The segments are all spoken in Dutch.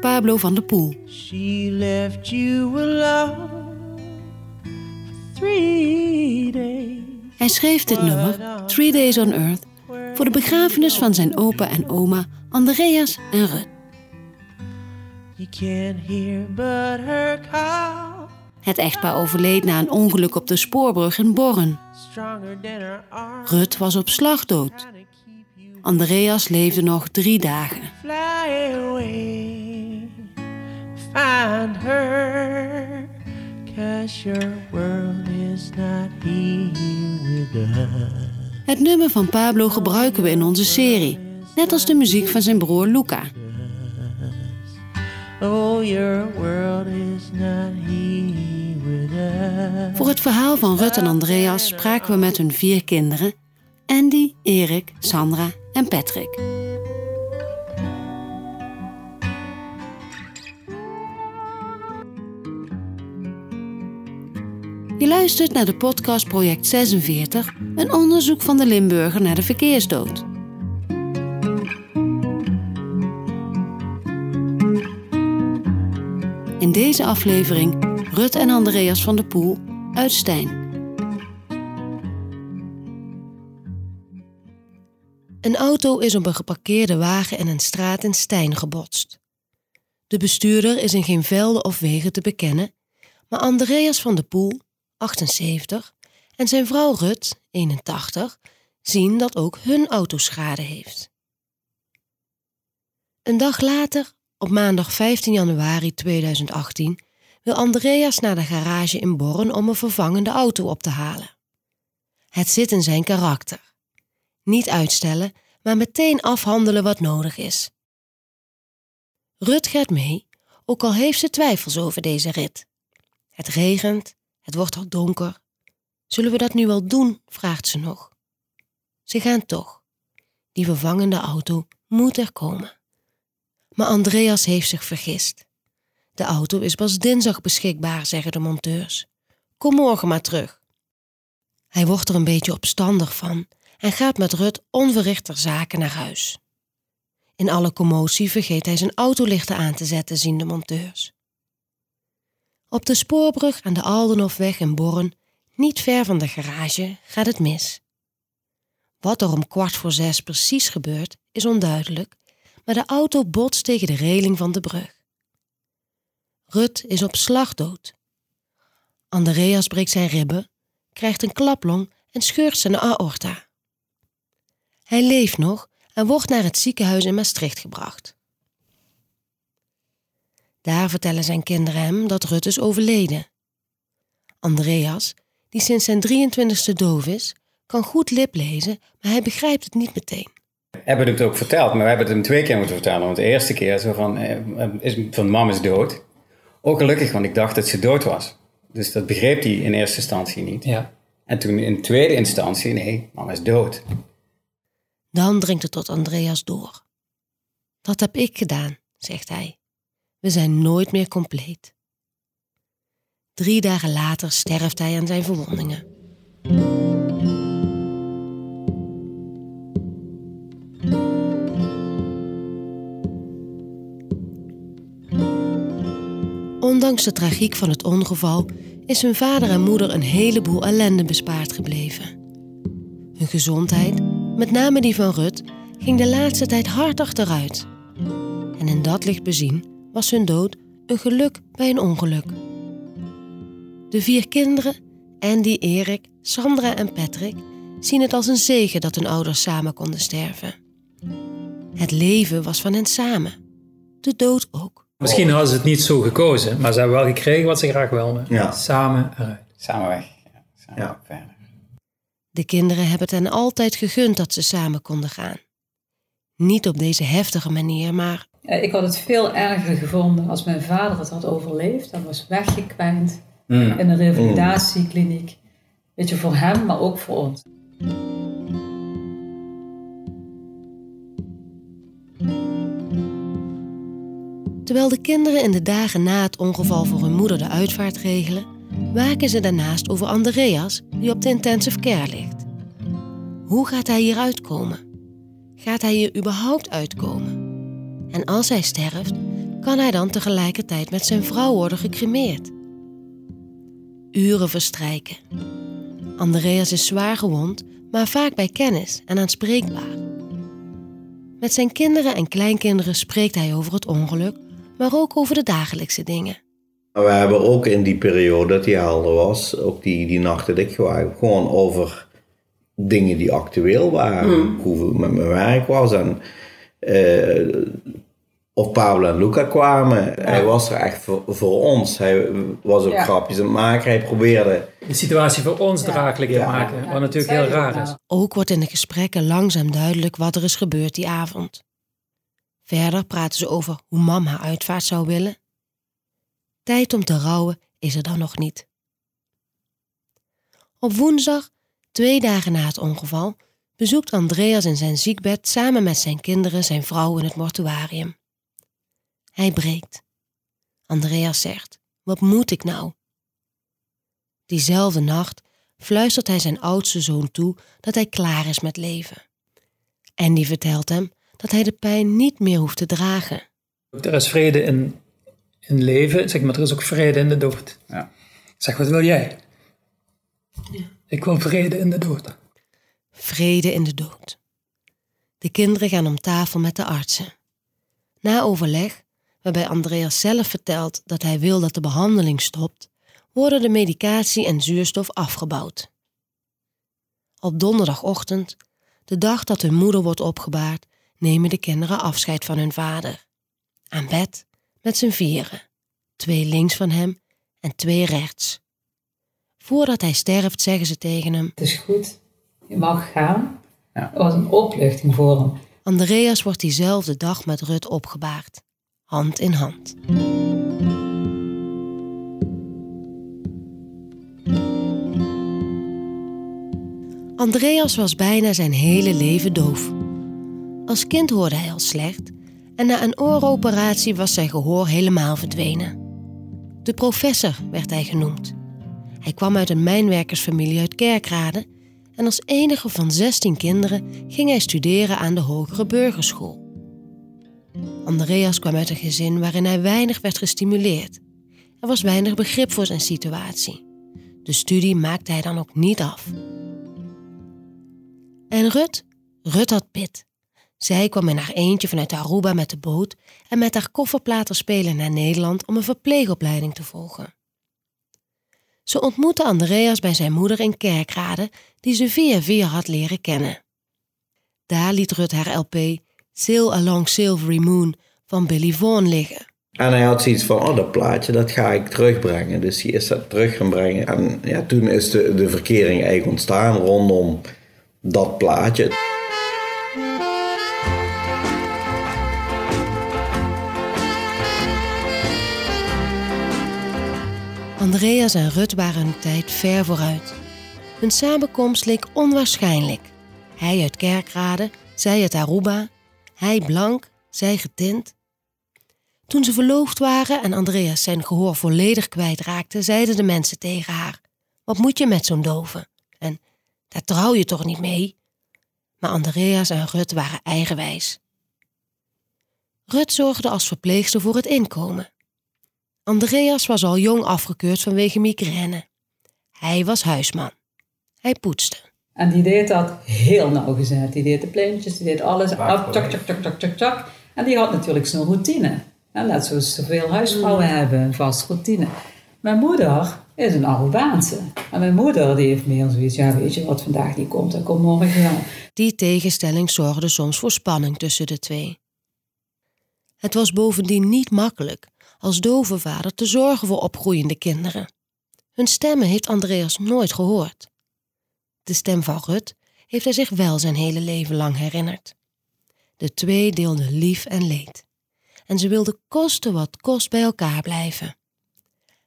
Pablo van der Poel. She left you alone for three days. Hij schreef dit nummer, Three Days on Earth, voor de begrafenis van zijn opa en oma Andreas en Rut. You can't hear but her call. Het echtpaar overleed na een ongeluk op de spoorbrug in Borren. Rut was op slag dood. Andreas leefde nog drie dagen. Find her. Cause your world is not here with us. Het nummer van Pablo gebruiken we in onze serie, net als de muziek van zijn broer Luca. Oh, your world is not here with us. Voor het verhaal van Rut en Andreas spraken we met hun vier kinderen: Andy, Erik, Sandra en Patrick. Je luistert naar de podcast Project 46, een onderzoek van de Limburger naar de verkeersdood. In deze aflevering Rut en Andreas van der Poel uit Stijn. Een auto is op een geparkeerde wagen in een straat in Stijn gebotst. De bestuurder is in geen velden of wegen te bekennen, maar Andreas van der Poel, 78, en zijn vrouw Rut, 81, zien dat ook hun auto schade heeft. Een dag later, op maandag 15 januari 2018, wil Andreas naar de garage in Borren om een vervangende auto op te halen. Het zit in zijn karakter. Niet uitstellen, maar meteen afhandelen wat nodig is. Rut gaat mee, ook al heeft ze twijfels over deze rit. Het regent, het wordt al donker. Zullen we dat nu wel doen? vraagt ze nog. Ze gaan toch. Die vervangende auto moet er komen. Maar Andreas heeft zich vergist. De auto is pas dinsdag beschikbaar, zeggen de monteurs. Kom morgen maar terug. Hij wordt er een beetje opstandig van en gaat met Rut onverricht ter zake naar huis. In alle commotie vergeet hij zijn autolichten aan te zetten, zien de monteurs. Op de spoorbrug aan de Aldenhofweg in Borren, niet ver van de garage, gaat het mis. Wat er om kwart voor zes precies gebeurt, is onduidelijk, maar de auto botst tegen de reling van de brug. Rut is op slag dood. Andreas breekt zijn ribben, krijgt een klaplong en scheurt zijn aorta. Hij leeft nog en wordt naar het ziekenhuis in Maastricht gebracht. Daar vertellen zijn kinderen hem dat Rut is overleden. Andreas, die sinds zijn 23e doof is, kan goed liplezen, maar hij begrijpt het niet meteen. hebben het ook verteld, maar we hebben het hem twee keer moeten vertellen. Want de eerste keer zo van, eh, is, van mam is dood. Ook gelukkig, want ik dacht dat ze dood was. Dus dat begreep hij in eerste instantie niet. Ja. En toen in tweede instantie, nee, mama is dood. Dan dringt het tot Andreas door. Dat heb ik gedaan, zegt hij. We zijn nooit meer compleet. Drie dagen later sterft hij aan zijn verwondingen. Ondanks de tragiek van het ongeval is hun vader en moeder een heleboel ellende bespaard gebleven. Hun gezondheid, met name die van Rut, ging de laatste tijd hard achteruit. En in dat licht bezien was hun dood een geluk bij een ongeluk. De vier kinderen, Andy, Erik, Sandra en Patrick, zien het als een zegen dat hun ouders samen konden sterven. Het leven was van hen samen. De dood ook. Misschien hadden ze het niet zo gekozen, maar ze hebben wel gekregen wat ze graag wilden. Ja. Samen eruit. Samen weg. Ja, samen Ja. verder. De kinderen hebben het hen altijd gegund dat ze samen konden gaan. Niet op deze heftige manier, maar Eh, Ik had het veel erger gevonden als mijn vader het had overleefd. Hij was weggekwijnd Mm. in een revalidatiekliniek. Weet je, voor hem, maar ook voor ons. terwijl de kinderen in de dagen na het ongeval voor hun moeder de uitvaart regelen, waken ze daarnaast over Andreas, die op de intensive care ligt. Hoe gaat hij hier uitkomen? Gaat hij hier überhaupt uitkomen? En als hij sterft, kan hij dan tegelijkertijd met zijn vrouw worden gecremeerd. Uren verstrijken. Andreas is zwaar gewond, maar vaak bij kennis en aanspreekbaar. Met zijn kinderen en kleinkinderen spreekt hij over het ongeluk, maar ook over de dagelijkse dingen. We hebben ook in die periode dat hij helder was, ook die, die nachten dat ik gewoon over dingen die actueel waren. Hoe het met mijn werk was en eh, of Pablo en Luca kwamen. Hij was er echt voor, voor ons. Hij was ook Ja. grapjes aan het maken. Hij probeerde De situatie voor ons Ja. Ja. maken. Ja, Wat natuurlijk heel raar is. Ook wordt in de gesprekken langzaam duidelijk wat er is gebeurd die avond. Verder praten ze over hoe mam haar uitvaart zou willen. Tijd om te rouwen is er dan nog niet. Op woensdag, twee dagen na het ongeval, bezoekt Andreas in zijn ziekbed samen met zijn kinderen zijn vrouw in het mortuarium. Hij breekt. Andreas zegt: Wat moet ik nou? Diezelfde nacht fluistert hij zijn oudste zoon toe dat hij klaar is met leven. En die vertelt hem dat hij de pijn niet meer hoeft te dragen. Er is vrede in, in leven, zeg maar, er is ook vrede in de dood. Ja. Zeg, wat wil jij? Ik wil vrede in de dood. Vrede in de dood. De kinderen gaan om tafel met de artsen. Na overleg, waarbij Andreas zelf vertelt dat hij wil dat de behandeling stopt, worden de medicatie en zuurstof afgebouwd. Op donderdagochtend, de dag dat hun moeder wordt opgebaard, nemen de kinderen afscheid van hun vader. Aan bed met z'n vieren, twee links van hem en twee rechts. Voordat hij sterft zeggen ze tegen hem: Het is goed, je mag gaan. Ja. Het was een opluchting voor hem. Andreas wordt diezelfde dag met Rut opgebaard, hand in hand. Andreas was bijna zijn hele leven doof. Als kind hoorde hij al slecht en na een ooroperatie was zijn gehoor helemaal verdwenen. De professor werd hij genoemd. Hij kwam uit een mijnwerkersfamilie uit Kerkrade en als enige van 16 kinderen ging hij studeren aan de Hogere Burgerschool. Andreas kwam uit een gezin waarin hij weinig werd gestimuleerd. Er was weinig begrip voor zijn situatie. De studie maakte hij dan ook niet af. En Rut? Rut had pit. Zij kwam in haar eentje vanuit Aruba met de boot en met haar kofferplater spelen naar Nederland om een verpleegopleiding te volgen. Ze ontmoette Andreas bij zijn moeder in Kerkrade, die ze via via had leren kennen. Daar liet Rut haar LP Sail Along Silvery Moon van Billy Vaughan liggen. En hij had zoiets van, oh dat plaatje, dat ga ik terugbrengen. Dus hij is dat terug gaan brengen. En ja, toen is de, de verkering eigenlijk ontstaan rondom dat plaatje. Andreas en Rut waren hun tijd ver vooruit. Hun samenkomst leek onwaarschijnlijk. Hij uit Kerkrade, zij uit Aruba, hij blank, zij getint. Toen ze verloofd waren en Andreas zijn gehoor volledig kwijtraakte, zeiden de mensen tegen haar: Wat moet je met zo'n dove? En daar trouw je toch niet mee? Maar Andreas en Rut waren eigenwijs. Rut zorgde als verpleegster voor het inkomen. Andreas was al jong afgekeurd vanwege migraine. Hij was huisman. Hij poetste. En die deed dat heel nauwgezet. Die deed de pleintjes, die deed alles. Af, tjak, tjak, tjak, tjak, tjak, tjak. En die had natuurlijk zo'n routine. En net zoals zoveel huisvrouwen hebben, een vast routine. Mijn moeder is een Arubaanse. En mijn moeder die heeft meer zoiets, ja weet je wat vandaag niet komt, dat komt morgen wel. Die tegenstelling zorgde soms voor spanning tussen de twee. Het was bovendien niet makkelijk als dove vader te zorgen voor opgroeiende kinderen. Hun stemmen heeft Andreas nooit gehoord. De stem van Rut heeft hij zich wel zijn hele leven lang herinnerd. De twee deelden lief en leed. En ze wilden koste wat kost bij elkaar blijven.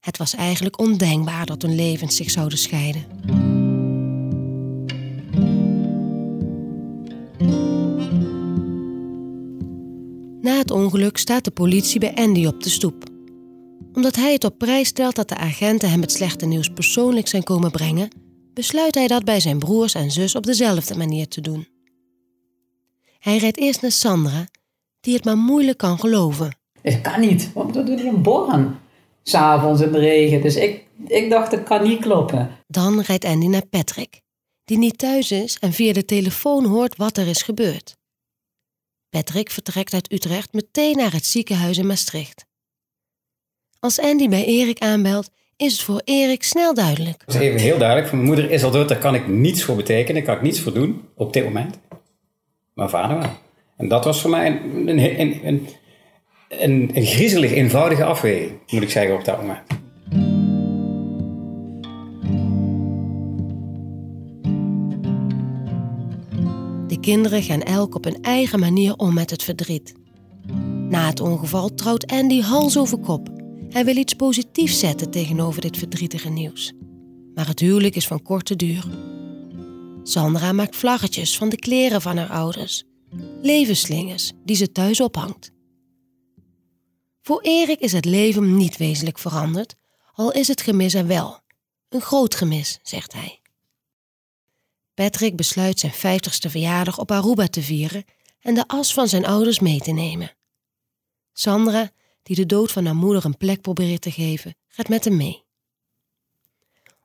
Het was eigenlijk ondenkbaar dat hun levens zich zouden scheiden. Na het ongeluk staat de politie bij Andy op de stoep. Omdat hij het op prijs stelt dat de agenten hem het slechte nieuws persoonlijk zijn komen brengen, besluit hij dat bij zijn broers en zus op dezelfde manier te doen. Hij rijdt eerst naar Sandra, die het maar moeilijk kan geloven. Dat kan niet, want dat doet hij in Born. S'avonds in de regen. Dus ik, ik dacht, dat kan niet kloppen. Dan rijdt Andy naar Patrick, die niet thuis is en via de telefoon hoort wat er is gebeurd. Patrick vertrekt uit Utrecht meteen naar het ziekenhuis in Maastricht. Als Andy bij Erik aanbelt, is het voor Erik snel duidelijk. Dat is even heel duidelijk. Mijn moeder is al dood, daar kan ik niets voor betekenen. Daar kan ik niets voor doen op dit moment. Mijn vader wel. En dat was voor mij een, een, een, een, een griezelig eenvoudige afweging, moet ik zeggen op dat moment. De kinderen gaan elk op hun eigen manier om met het verdriet. Na het ongeval trouwt Andy hals over kop. Hij wil iets positiefs zetten tegenover dit verdrietige nieuws. Maar het huwelijk is van korte duur. Sandra maakt vlaggetjes van de kleren van haar ouders. Levensslingers die ze thuis ophangt. Voor Erik is het leven niet wezenlijk veranderd, al is het gemis er wel. Een groot gemis, zegt hij. Patrick besluit zijn 50ste verjaardag op Aruba te vieren en de as van zijn ouders mee te nemen. Sandra, die de dood van haar moeder een plek probeert te geven, gaat met hem mee.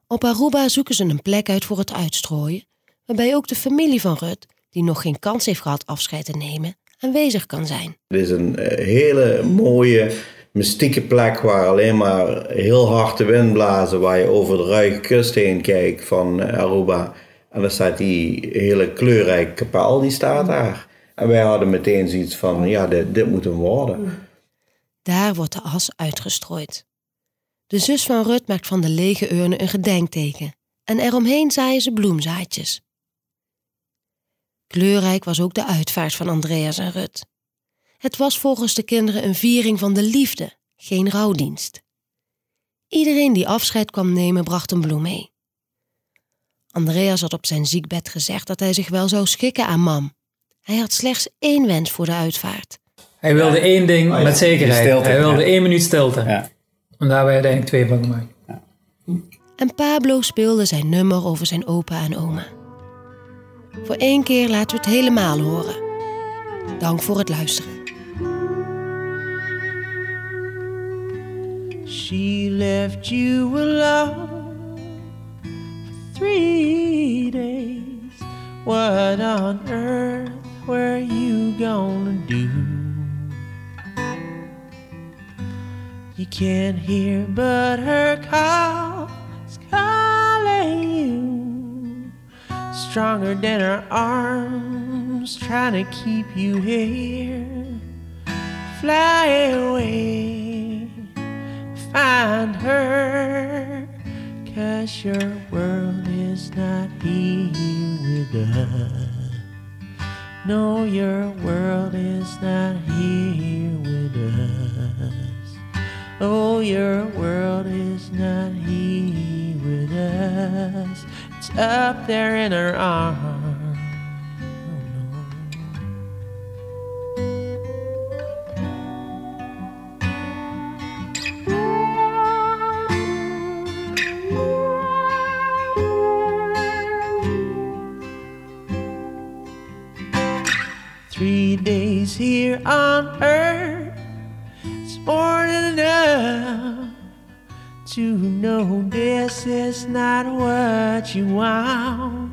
Op Aruba zoeken ze een plek uit voor het uitstrooien, waarbij ook de familie van Rut, die nog geen kans heeft gehad afscheid te nemen, aanwezig kan zijn. Het is een eh, hele mooie, mystieke plek waar alleen maar heel hard de wind blazen, waar je over de ruige kust heen kijkt van eh, Aruba. En dan staat die hele kleurrijke kapel, die staat daar. En wij hadden meteen zoiets van, ja, dit, dit moet hem worden. Daar wordt de as uitgestrooid. De zus van Rut maakt van de lege urnen een gedenkteken en eromheen zaaien ze bloemzaadjes. Kleurrijk was ook de uitvaart van Andreas en Rut. Het was volgens de kinderen een viering van de liefde, geen rouwdienst. Iedereen die afscheid kwam nemen bracht een bloem mee. Andreas had op zijn ziekbed gezegd dat hij zich wel zou schikken aan mam. Hij had slechts één wens voor de uitvaart. Hij wilde één ding Oh ja, met zekerheid. stilte, hij wilde ja. één minuut stilte. Ja. En daar werden uiteindelijk twee van gemaakt. En Pablo speelde zijn nummer over zijn opa en oma. Voor één keer laten we het helemaal horen. Dank voor het luisteren. She left you alone What on earth were you gonna do? You can't hear, but her call is calling you. Stronger than her arms, trying to keep you here. Fly away find her. Cause your No, your world is not here with us. Oh, your world is not here with us. It's up there in our arms. Know this is not what you want.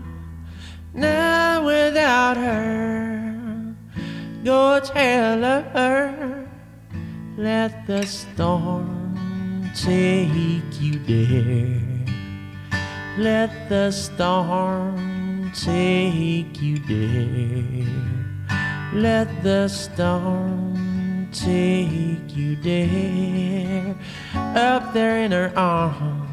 Not without her. Go tell her, let the storm take you there. Let the storm take you there. Let the storm take you there. Up there in her arms.